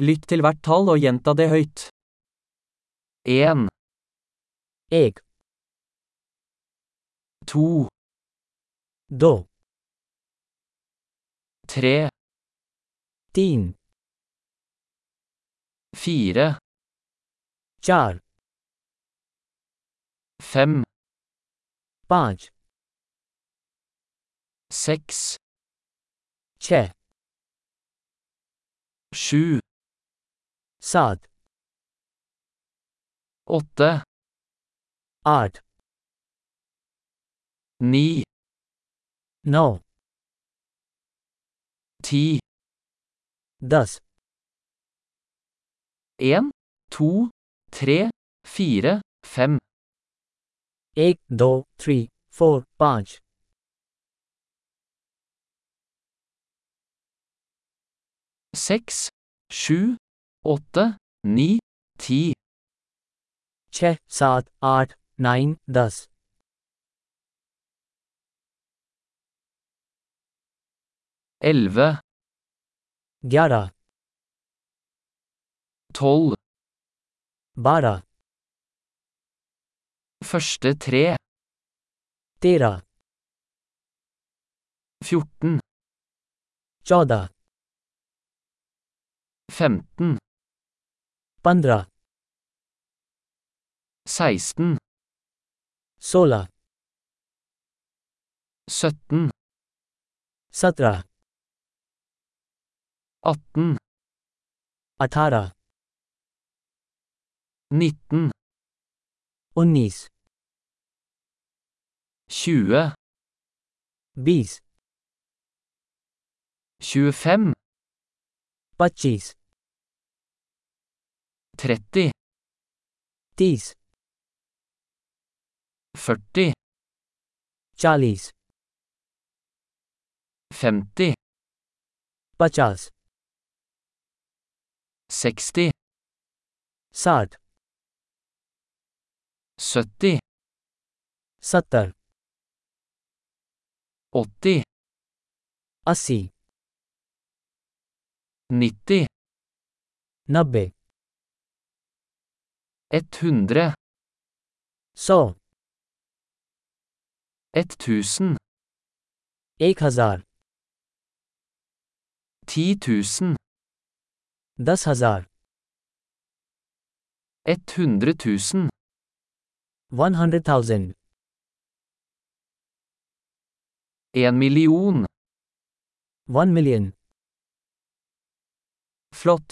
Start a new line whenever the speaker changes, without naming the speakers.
Lytt til hvert tall og gjenta det høyt. En,
एक
to,
दो
tre,
तीन
fire,
चार
fem,
पाँच
seks,
छः
sju,
सात
åtte,
आठ
ni,
नौ
ti,
दस
en, to, tre, fire, fem,
एक दो थ्री फोर पाँच
seks, sju, åtte, ni, ti,
छः सात आठ नाइन दस
elleve,
ग्यारह
tolv,
बारह
første tre,
तेरह
fjorten,
चौदह
femten,
पंद्रह
seksten,
सोलह
sytten,
सत्रह
atten,
अठारह
nitten,
उन्नीस
tjue,
बीस
tjuefem,
पच्चीस
30
30
40
40
50
50
60
60
70
70
80
80
90
90
ett hundre,
सौ
ett tusen,
एक हजार
ti tusen,
दस हजार
ett hundre tusen,
one hundred thousand
en million.
One million
Flott!